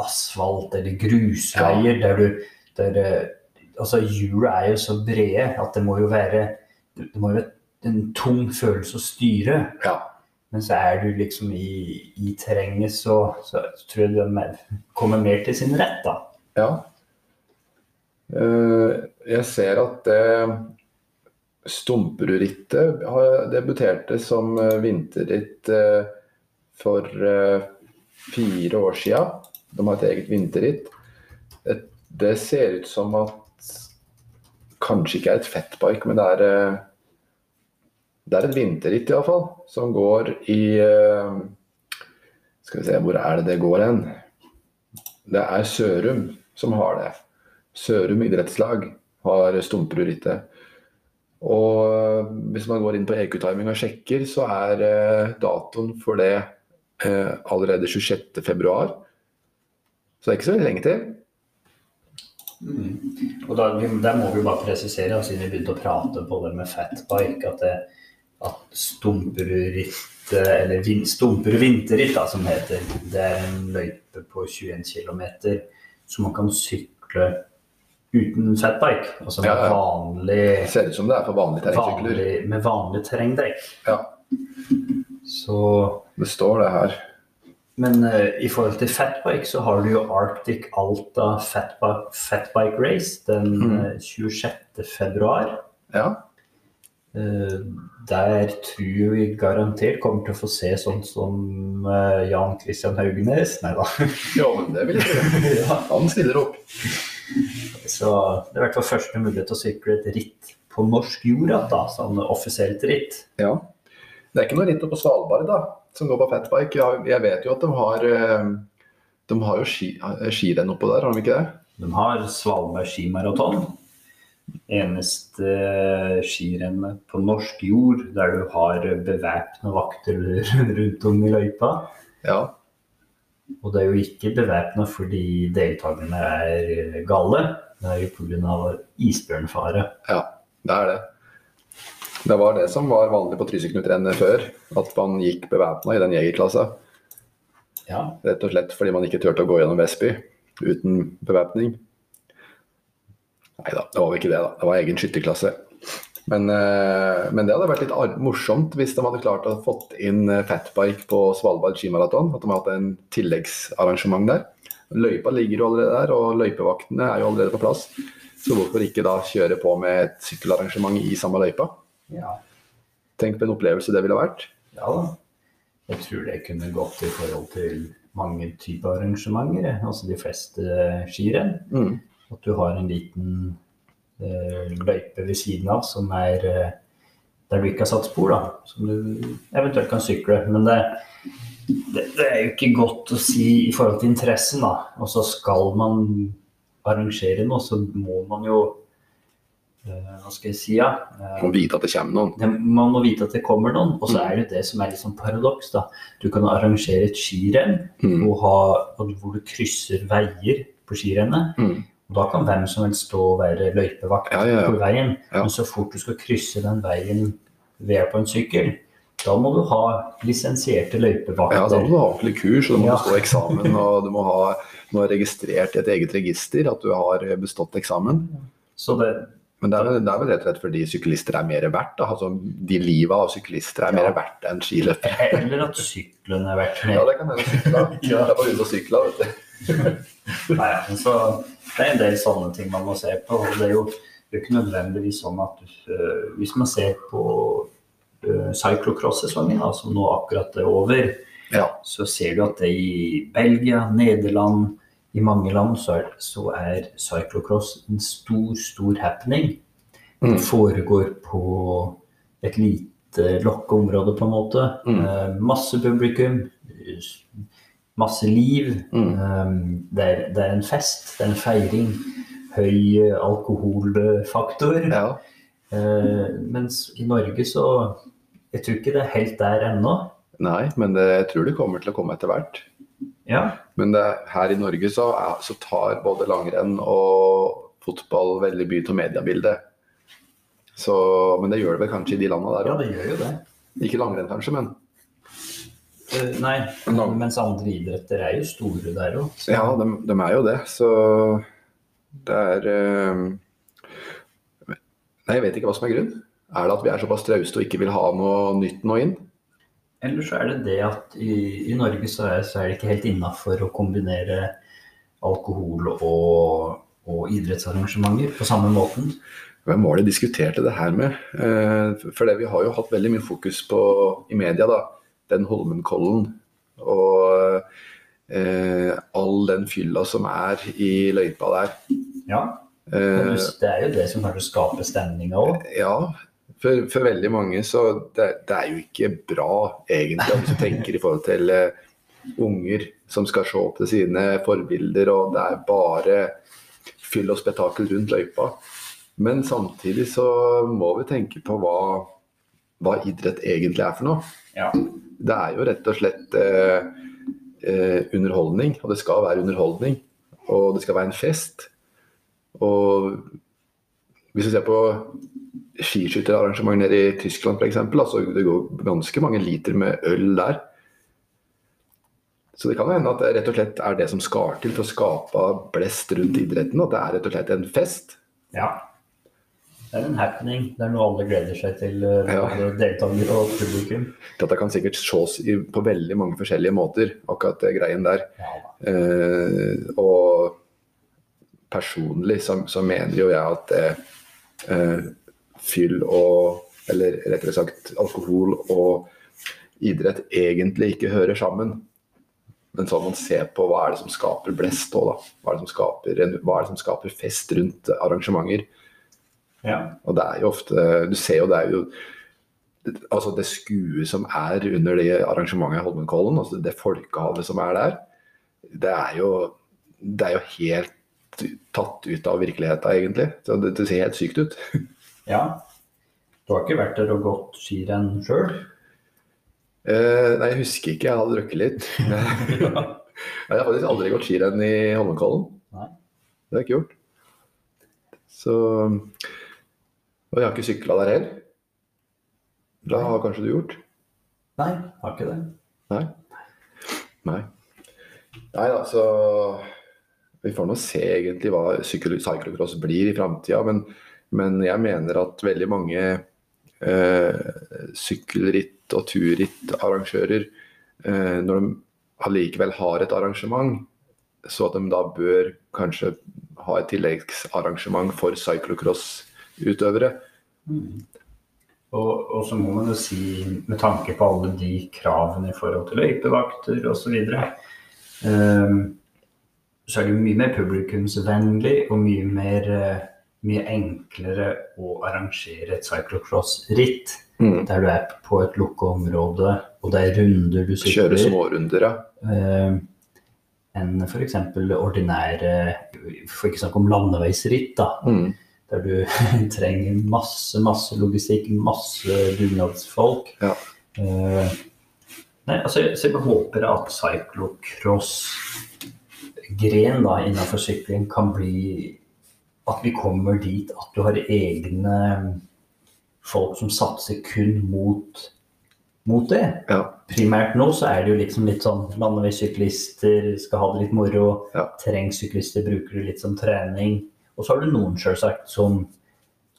asfalt eller grusveier der du der, eh, Altså, hjulet er jo så brede at det må jo være det må jo være en tung følelse å styre. ja. Men så er du liksom i, i terrenget, så, så tror jeg du kommer mer til sin rett, da. Ja. Eh, jeg ser at det Stumperudrittet har debuterte som eh, vinterritt for fire år sia. De har et eget vinterritt. Det ser ut som at kanskje ikke er et fettbike, men det er eh, det er et vinterritt iallfall, som går i eh, Skal vi se, hvor er det det går hen? Det er Sørum som har det. Sørum idrettslag har Stumperudrittet. Og hvis man går inn på EQ-timing og sjekker, så er eh, datoen for det eh, allerede 26.2. Så det er ikke så lenge til. Og da, vi- der må vi bare presisere, da, siden vi begynte å prate på det med fatbike, at, det, at Stumperudritt, eller vin, Stumperud vinterritt, da, som heter, det er en løype på 21 km som man kan sykle uten fatbike. Altså med Ja, ja. vanlig, ser ut som det er for vanlige terrengsykler. vanlig, med vanlig terrengdekk. Ja, Så det står det her. Men uh, i forhold til fatbike så har du jo Arctic Alta Fatbike, fatbike Race den Mm. eh, 26. februar. Ja. Uh, der tror vi garantert kommer til å få se sånn som uh, Jan Christian Haugenes. Nei da. ja, men det vil jeg gjøre. ja. Han stiller opp. Så det er i hvert fall første mulighet til å sykle et ritt på norsk jord da. Sånn offisielt ritt. Ja. Det er ikke noe ritt oppe på Svalbard da, som går på fatbike. Jeg, jeg vet jo at de har eh, De har jo ski, eh, skirenn oppå der, har de ikke det? De har Svalbard skimaraton. Eneste eh, skirennet på norsk jord der du har bevæpna vakter rundt om i løypa. Ja. Og det er jo ikke bevæpna fordi deltakerne er gale. Det er jo pga. isbjørnfare. Ja, det er det. Det var det som var vanlig på Trysil-Knut-rennet før. At man gikk bevæpna i den jegerklassa. Ja. Rett og slett fordi man ikke turte å gå gjennom Vestby uten bevæpning. Nei da, det var vel ikke det. da. Det var egen skytterklasse. Men, eh, men det hadde vært litt morsomt hvis de hadde klart å fått inn eh, fatbike på Svalbard skimaraton. At de hadde hatt en tilleggsarrangement der. Løypa ligger jo allerede der, og løypevaktene er jo allerede på plass. Så hvorfor ikke da kjøre på med et sykkelarrangement i samme løypa? Ja. Tenk på en opplevelse det ville vært. Ja da. Jeg tror det kunne gått i forhold til mange typer arrangementer. Altså de fleste skirenn. Mm. At du har en liten eh, løype ved siden av som er eh, der du ikke har satt spor, da, som du eventuelt kan sykle. Men det, det, det, er jo ikke godt å si i forhold til interessen, da. Og så skal man arrangere noe, så må man jo Hva skal jeg si, ja. Man må vite at det kommer noen. Det, man må vite at det kommer noen. Og så mm. er det det som er litt sånn paradoks, da. Du kan arrangere et skirenn mm. hvor du krysser veier på skirennet. Mm. Og da kan hvem som helst stå og være løypevakt ja, ja, ja. på veien. Men så fort du skal krysse den veien ved hjelp av en sykkel, da må du ha lisensierte løypevakter. Ja, da må du ha ordentlig kurs, og du må stå eksamen, og du må ha, må ha registrert i et eget register at du har bestått eksamen. Så Det, men det er, det er, vel rett og slett fordi syklister er mer verdt. Altså, de liva av syklister er ja. mer verdt enn skiløpere. Eller at sykkelen er verdt mer. Ja, det kan hende ja. Det er bare ute og sykle, vet du. Nei, altså, det er en del sånne ting man må se på. og Det er jo, det er ikke nødvendigvis sånn at uh, hvis man ser på uh, cyclocross-sesongen, som nå akkurat er over, ja. så ser du at det i Belgia, Nederland, i mange land så er, så er cyclocross en stor, stor happening. Mm. Det foregår på et lite lokkeområde, på en måte. Mm. Eh, masse publikum. Masse liv. Mm. Eh, det, er, det, er, en fest. Det er en feiring. Høy alkoholfaktor. Ja. Eh, mens i Norge så Jeg tror ikke det er helt der ennå. Nei, men det, jeg tror det kommer til å komme etter hvert. Ja. Men det, her i Norge så, så, tar både langrenn og fotball veldig mye av mediebildet. Så, men det gjør det vel kanskje i de landene der òg? Ja, det gjør jo det. Ikke langrenn kanskje, men uh, Nei, Lang... mens andre idretter er jo store der òg. Ja, de, de, er jo det. Så det er uh... Nei, jeg vet ikke hva som er grunnen. Er det at vi er såpass trauste og ikke vil ha noe nytt nå inn? Eller så er det det at i, i Norge så er, så er, det ikke helt innafor å kombinere alkohol og, og, idrettsarrangementer på samme måten. Hvem var det diskuterte det her med? Eh, for det, vi har jo hatt veldig mye fokus på i media, da. Den Holmenkollen og eh, all den fylla som er i løypa der. Ja. Eh, det er jo det som kanskje skaper stemninga òg. Ja, for, for, veldig mange så det, det, er jo ikke bra, egentlig, hvis du tenker i forhold til uh, unger som skal se opp til sine forbilder, og det er bare fyll og spetakkel rundt løypa. Men samtidig så må vi tenke på hva, hva idrett egentlig er for noe. Ja. Det er jo rett og slett uh, uh, underholdning, og det skal være underholdning. Og det skal være en fest. Og hvis vi ser på skiskytterarrangement nede i Tyskland f.eks. Altså, det går ganske mange liter med øl der. Så det kan hende at det rett og slett er det som skal til for å skape blest rundt idretten. At det er rett og slett en fest. Ja. Det er en happening. Det er noe alle gleder seg til, eh, ja. deltakere og publikum. Dette kan sikkert ses på veldig mange forskjellige måter, akkurat det greien der. Ja. Eh, og personlig så, så, mener jo jeg at det eh, fyll og Eller rettere sagt alkohol og idrett egentlig ikke hører sammen. Men så må man se på hva er det som skaper blest òg, da. Hva er, det som skaper, hva er det som skaper fest rundt arrangementer. Ja. Og det er jo ofte Du ser jo det er jo altså det skuet som er under det arrangementet i Holmenkollen, altså det folkehavet som er der, det er jo, det er jo helt tatt ut av virkeligheten, egentlig. Så det, det ser helt sykt ut. Ja. Du har ikke vært der og gått skirenn sjøl? Eh, nei, jeg husker ikke. Jeg hadde drukket litt. jeg har faktisk aldri gått skirenn i Holmenkollen. Det har jeg ikke gjort. Så Og jeg har ikke sykla der heller. Det har kanskje du gjort? Nei, har ikke det. Nei. Nei. Nei da, så Vi får nå se egentlig hva cyclocross blir i framtida. Men men jeg mener at veldig mange eh, sykkelritt- og turrittarrangører, eh, når de allikevel har et arrangement, så at de da bør kanskje ha et tilleggsarrangement for cyclocross-utøvere. Mm. Og, og, så må man jo si, med tanke på alle de kravene i forhold til løypevakter osv., um, så er det mye mer publikumsvennlig og mye mer uh, mye enklere å arrangere et cyclocross-ritt. Mm. Der du er på et lukka område, og det er runder du Kjøre sykler. smårunder, ja. eh, enn f.eks. ordinære For ikke snakke om landeveisritt, da. Mm. Der du trenger masse, masse logistikk, masse dugnadsfolk. Ja. Eh, nei, altså, så jeg håper at cyclocross-gren innenfor sykling kan bli At vi kommer dit at du har egne folk som satser kun mot, mot det. Ja. Primært nå så er det jo liksom litt sånn syklister, skal ha det litt moro. Ja. Terrengsyklister bruker du litt som trening. Og så har du noen selvsagt som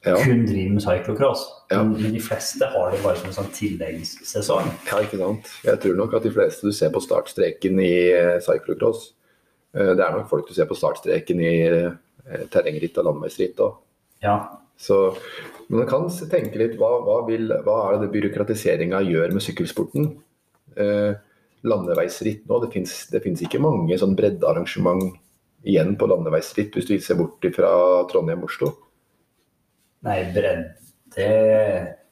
Ja. kun driver med cyclocross. Ja. Men, men de fleste har det bare som en sånn tilleggssesong. ja, ikke sant. Jeg tror nok at de fleste du ser på startstreken i eh, cyclocross, eh, det er nok folk du ser på startstreken i eh, terrengritt og landeveisritt òg. Ja. Så men man kan tenke litt hva, hva, vil, hva er det byråkratiseringa gjør med sykkelsporten? Eh, landeveisritt nå, det fins ikke mange sånn breddearrangement igjen på landeveisritt, hvis du ser bort fra Trondheim-Oslo. Nei, bredd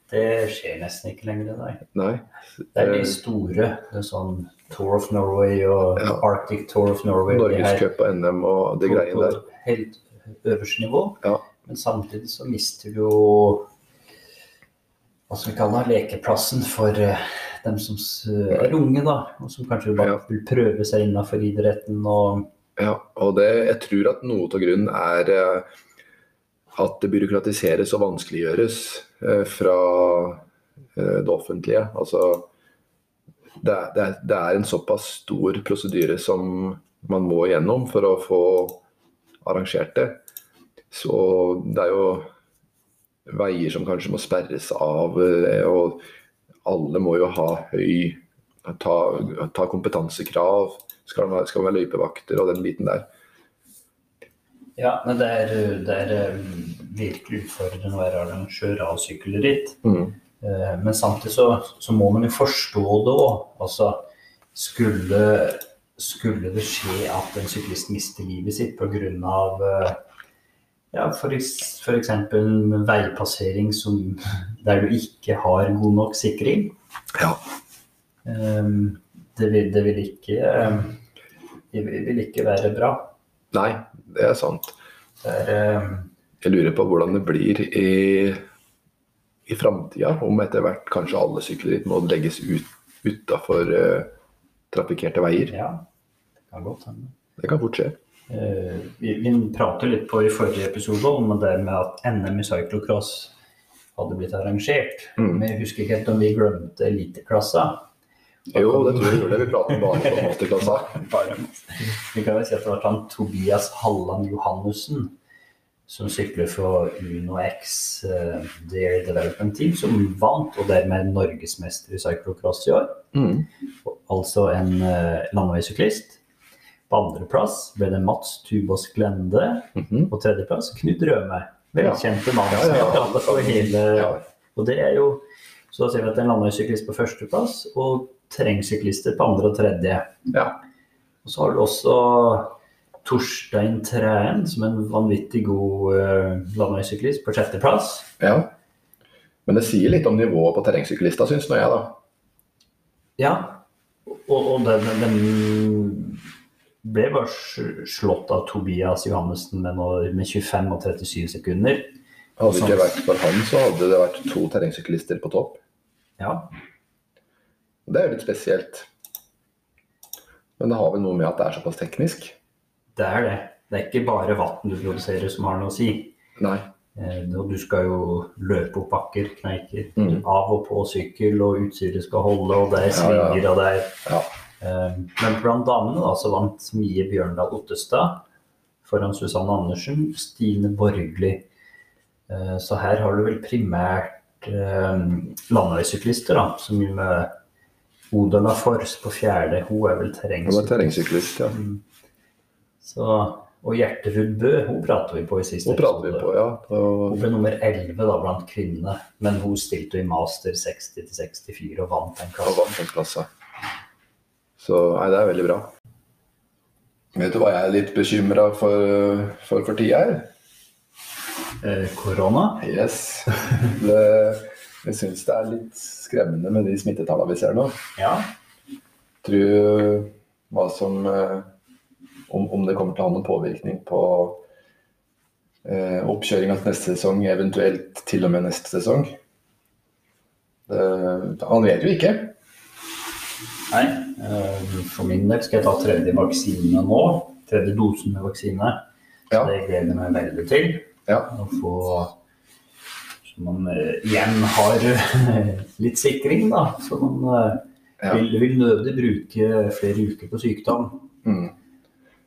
Det skjer nesten ikke lenger, nei. Nei. Det er de Eh, store. Det er sånn Tour of Norway og Ja. Arctic Tour of Norway. Norgescup og NM og de greiene der. Helt øverste nivå. Ja. Men samtidig så mister du jo hva skal vi kalle det, lekeplassen for eh, dem som er unge, da. Og som kanskje bare Ja. vil prøve seg innenfor idretten og Ja, og det, jeg tror at noe av grunnen er eh, at det byråkratiseres og vanskeliggjøres eh, fra eh, det offentlige. Altså, det, er, det er en såpass stor prosedyre som man må igjennom for å få arrangert det. Så det er jo veier som kanskje må sperres av, eh, og alle må jo ha høy Ta, ta kompetansekrav. Skal man, skal man være løypevakter og den biten der. Ja, men det er, det er eh, virkelig utfordrende å være arrangør av sykkelritt. Mm. Eh, Men samtidig så, så må man jo forstå det òg. Altså, skulle, skulle det skje at en syklist mister livet sitt pga. Uh, ja, f.eks. veipassering som, der du ikke har god nok sikring Ja. eh, det, vil, det, vil ikke, eh, det vil ikke være bra. Nei, det er sant. Det er, eh, Jeg lurer på hvordan det blir i, i framtida. Om etter hvert kanskje alle sykler må legges ut utafor trafikkerte veier. ja, kan godt hende. Det kan fort skje. Uh, vi, vi pratet litt på i forrige episode om det med at NM i cyclocross hadde blitt arrangert. Mm. Men jeg husker ikke helt om vi glemte eliteklassa. Jo, det tror jeg gjorde det. Vi prater bare om masterklassa. Vi kan vel si at det var han Tobias Halland Johannessen som sykler for Uno X uh, Dare Development Team, som vant, og dermed norgesmester i cyclocross i år. Mm. Altså en uh, landeveissyklist. På andreplass ble det Mats Tubås Glende. Mhm. På tredjeplass Knut Røme. Velkjente mann Ja, ja, Ja. Og det er jo Så da ser vi at det er en landeveissyklist på førsteplass, og terrengsyklister på andre og tredje. Ja. Og så har du også Torstein Træen, som er en vanvittig god uh, landeveissyklist, på sjetteplass. ja. Men det sier litt om nivået på terrengsyklister, syns nå jeg, da. Ja, og, og den, den ble bare slått av Tobias Johannessen med, med 25 og 37 sekunder. Hadde det ikke vært for han, så hadde det vært to terrengsyklister på topp. Ja, Det er jo litt spesielt. Men det har vel noe med at det er såpass teknisk? det er det. Det er ikke bare vann du produserer som har noe å si. Nei. Eh, du skal jo løpe opp bakker, kneiker. Mm. Av og på sykkel, og utstyret skal holde, og det er Ja, ja. svinger, og det er Ja. Men blant damene da, så vant Mie Bjørndal Ottestad foran Susanne Andersen, Stine Borgli. Eh, Så her har du vel primært eh, landeveissyklister, da, som jo med Odala Fors på fjerde. Hun er vel terrengsyklist. terrengsyklist, ja. Så, og Gjerterud Bø, hun prater vi på i siste episode. på, ja. Hun ble nummer 11 da, blant kvinnene, men hun stilte i master 60-64 og vant den klassen. Så nei, det er veldig bra. Vet du hva jeg er litt bekymra for, for for tida her? eh, korona. Yes. Det, jeg syns det er litt skremmende med de smittetallene vi ser nå. Ja. Tror hva som eh, om, om det kommer til å ha noen påvirkning på eh, oppkjøringa til neste sesong, eventuelt til og med neste sesong. Det, han vet jo ikke. Nei, eh, for min del skal jeg ta tredje vaksine nå. Tredje dosen med vaksine. Så Ja. det gleder jeg meg veldig til. Ja. Å få Så man eh, igjen har eh, litt sikring, da. Så man Ja. vil, vil nødig bruke flere uker på sykdom. Mm.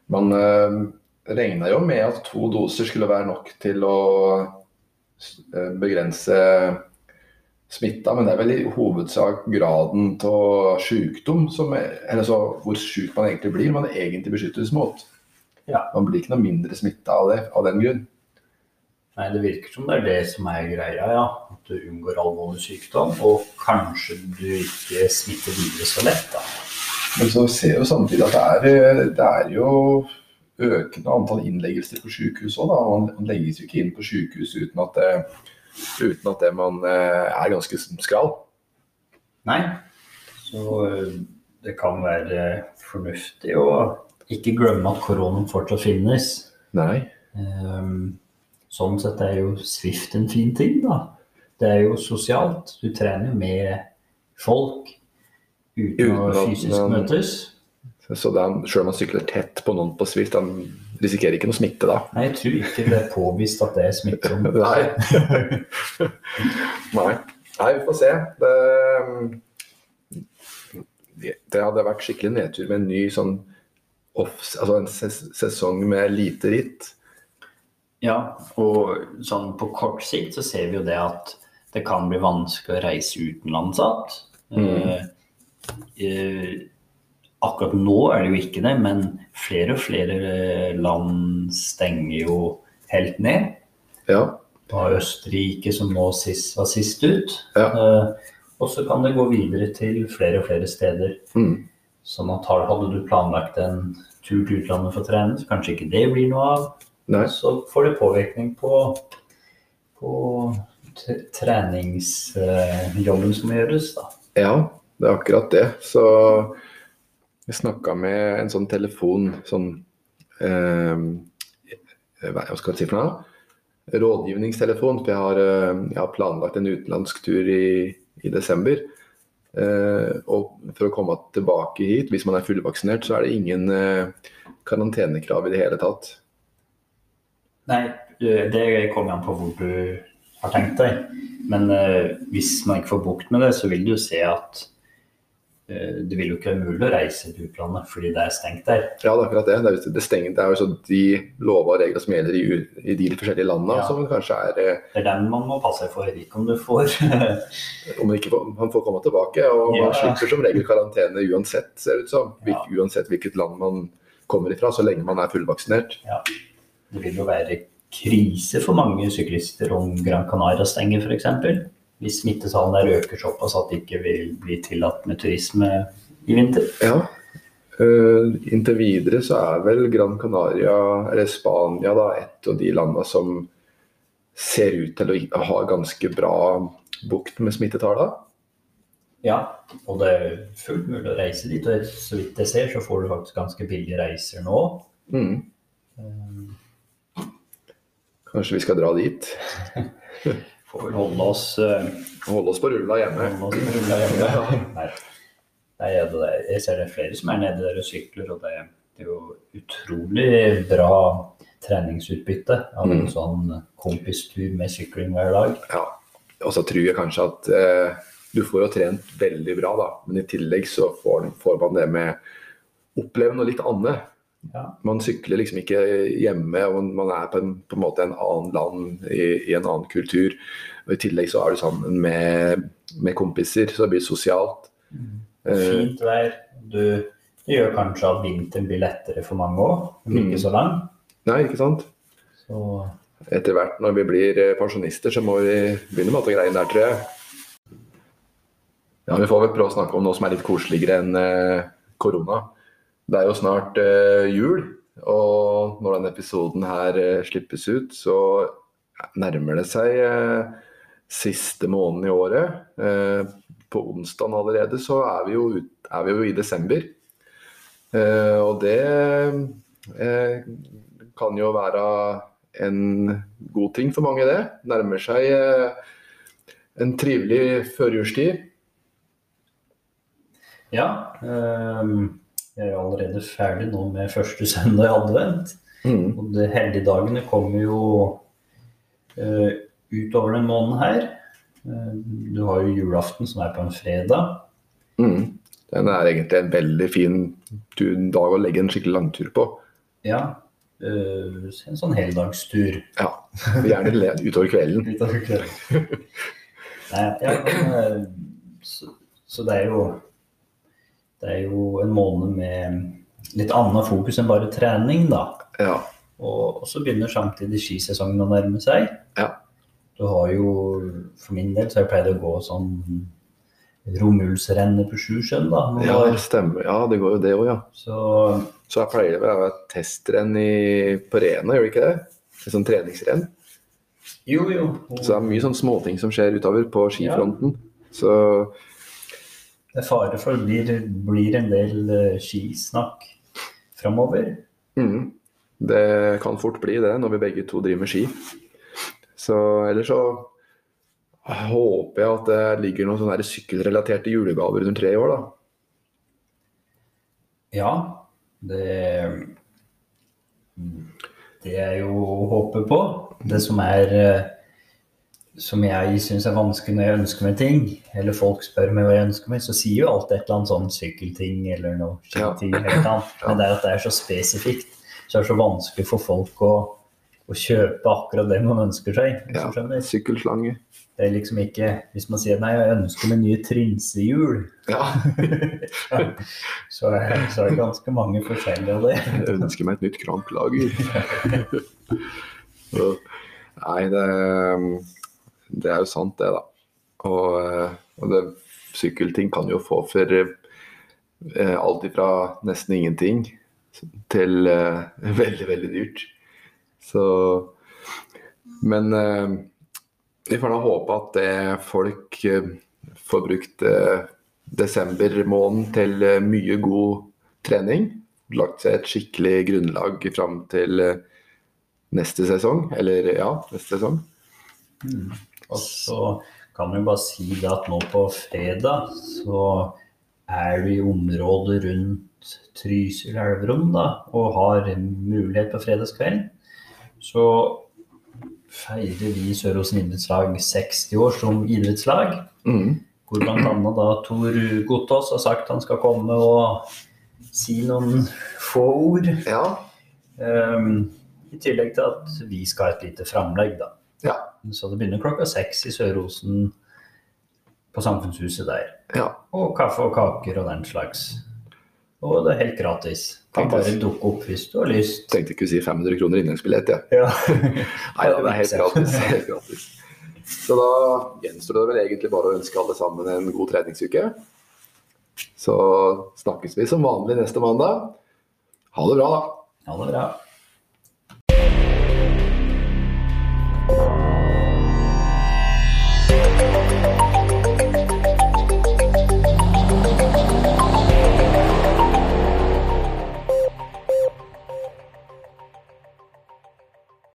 Man øh, regna jo med at to doser skulle være nok til å begrense smitta, men det er vel i hovedsak graden av sykdom som er, eller så hvor syk man egentlig blir, man egentlig beskyttes mot. Ja. Man blir ikke noe mindre smitta av, det, av den grunn. Nei, det virker som det er det som er greia, ja. At du unngår alvorlig sykdom, og kanskje du ikke smitter videre så lett, da. Men så ser vi samtidig at det er, det er jo økende antall innleggelser på sykehus òg. Man, man legges jo ikke inn på sykehus uten at, det, uten at det man eh, er ganske skral. Nei. Så øh, det kan være fornuftig å ikke glemme at koronaen fortsatt finnes. Nei. Ehm, Sånn sett er jo Swift en fin ting, da. Det er jo sosialt. Du trener jo med folk uten, Uten å at fysisk møtes. Så er, selv om man sykler tett på noen på Swift, han risikerer ikke noe smitte da. Nei, jeg tror ikke det er påvist at det er smittsomt. Nei. Nei. Nei, vi får se. Det, det hadde vært skikkelig nedtur med en ny sånn off, altså en ses sesong med lite ritt. Ja, og sånn på kort sikt så ser vi jo det at det kan bli vanskelig å reise utenlands igjen. Mm. Uh, eh, akkurat nå er det jo ikke det, men flere og flere eh, land stenger jo helt ned. Ja. Du har Østerrike som nå sist, var sist ut. Ja. Eh, og så kan det gå videre til flere og flere steder. Mm. Sånn at hadde du planlagt en tur til utlandet for å trene, så kanskje ikke det blir noe av. Nei. Så får det påvirkning på, på treningsjobben som må gjøres, da. Ja, det er akkurat det. Så jeg snakka med en sånn telefon sånn eh, Hva skal jeg si for noe? Rådgivningstelefon. For jeg har, eh, jeg har planlagt en utenlandsk tur i, i desember. Eh, og for å komme tilbake hit, hvis man er fullvaksinert, så er det ingen eh, karantenekrav i det hele tatt. Nei, eh, det kommer an på hvor du har tenkt deg. Men eh, hvis man ikke får bukt med det, så vil du se at det vil jo ikke være mulig å reise til utlandet fordi det er stengt der. Ja, det er akkurat det. Det er, det stengt, det er jo så de lover og regler som gjelder i, i de forskjellige landene, Ja. som kanskje er eh, Det er den man må passe seg for, ikke om du får om man ikke får, man får komme tilbake. Og Ja. man slipper som regel karantene uansett, ser det ut som. Ja. Uansett hvilket land man kommer ifra, så lenge man er fullvaksinert. Det vil jo være krise for mange syklister om Gran Canaria stenger f.eks. Hvis smittetallene der øker såpass at det ikke vil bli tillatt med turisme i vinter. Ja. Uh, inntil videre så er vel Gran Canaria, eller Spania, da, et av de landene som ser ut til å ha ganske bra bukt med smittetallene. Ja, og det er fullt mulig å reise dit. Og så vidt jeg ser, så får du faktisk ganske billige reiser nå. Mm. Eh, Kanskje vi skal dra dit Får vel holde oss uh, holde oss på rulla hjemme. oss på rulla hjemme. ja. Nei, det jeg ser det er flere som er nede der og sykler, og det, det er jo utrolig bra treningsutbytte av en Mm. sånn kompistur med sykling hver dag. Ja, og så tror jeg kanskje at eh, du får jo trent veldig bra, da. Men i tillegg så får, får man det med oppleve noe litt annet. Ja. Man sykler liksom ikke hjemme, og man- er på en, på en måte en annen land i, i en annen kultur. Og I tillegg så er du sammen med, med kompiser, så det blir sosialt. Mm. Fint vær. Du, det gjør kanskje at vinteren blir lettere for mange òg, men Mm. ikke så lang. nei, ikke sant? Så Etter hvert når vi blir eh, pensjonister, så må vi begynne med alle greiene der, tror jeg. Ja, Vi får vel prøve å snakke om noe som er litt koseligere enn korona. korona. Det er jo snart uh, jul, og når denne episoden her uh, slippes ut, så nærmer det seg uh, siste måneden i året. På onsdag allerede så er vi jo, ut, er vi jo i desember. Og det kan jo være en god ting for mange, det. Nærmer seg en trivelig førjulstid. Ja. ehm, jeg er allerede ferdig nå med første søndag i advent. Mm. Og de helligdagene kommer jo uh, utover den måneden her. Uh, du har jo julaften som er på en fredag. Mm. Den er egentlig en veldig fin dag å legge en skikkelig langtur på. Ja. eh, en sånn heldagstur. Ja, Gjerne utover kvelden. Utover kvelden. Nei, ja, men, så, så det er jo Det er jo en måned med litt annet fokus enn bare trening, da. Ja. Og, og så begynner samtidig skisesongen å nærme seg. Ja. Du har jo, for min del, så har jeg pleid å gå sånn romjulsrennet på Sjusjøen, da. ja, det stemmer. Ja, det går jo det òg, ja. Så Så jeg pleier vel å ha et testrenn i, på Rena, gjør det ikke det? Et sånn treningsrenn. jo, jo. Så det er mye sånn småting som skjer utover på skifronten. Så Det er fare for det blir, blir en del eh, skisnakk framover. mm, det kan fort bli det når vi begge to driver med ski. Så ellers så håper jeg at det ligger noen sånne sykkelrelaterte julegaver under tre år, da. Ja, det Det er jo å håpe på. Det som er eh, som jeg syns er vanskelig når jeg ønsker meg ting, eller folk spør meg hva jeg ønsker meg, så sier jo alltid et eller annet sånn sykkelting eller noe skiting. annet. Men det er at det er så spesifikt, så er det så vanskelig for folk å, å kjøpe akkurat det man ønsker seg. Ja. Sykkelslange. Det er liksom ikke Hvis man sier nei, jeg ønsker meg nye trinsehjul, Ja. så er, så er det ganske mange forskjellige av det. Jeg ønsker meg et nytt kranklager. Nei, det, det er jo sant, det, da. Og, eh, og det, sykkelting kan jo få for eh, alt ifra nesten ingenting til eh, veldig, veldig dyrt. Så Men eh, vi får da håpe at det folk eh, får brukt eh, desember måned til eh, mye god trening. Lagt seg et skikkelig grunnlag fram til eh, neste sesong. Eller ja, neste sesong. Og så kan vi bare si det at nå på fredag så er du i området rundt Trysil elverum da, og har mulighet på fredagskveld. Så feirer vi Sør-Osen idrettslag 60 år som idrettslag. Mm. Hvor bl.a. da Tor Gotaas har sagt han skal komme og si noen få ord. Ja. Um, I tillegg til at vi skal ha et lite framlegg, da. Ja. Så det begynner klokka seks i Sør-Osen på Samfunnshuset der. ja. Og kaffe og kaker og den slags. Og det er helt gratis. Kan bare dukke opp hvis du har lyst. Tenkte ikke å si 500 kroner inngangsbillett, jeg. Ja. Nei da, det er helt gratis. helt gratis. Så da gjenstår det vel egentlig bare å ønske alle sammen en god treningsuke. Så snakkes vi som vanlig neste mandag. Ha det bra, da. Ha det bra.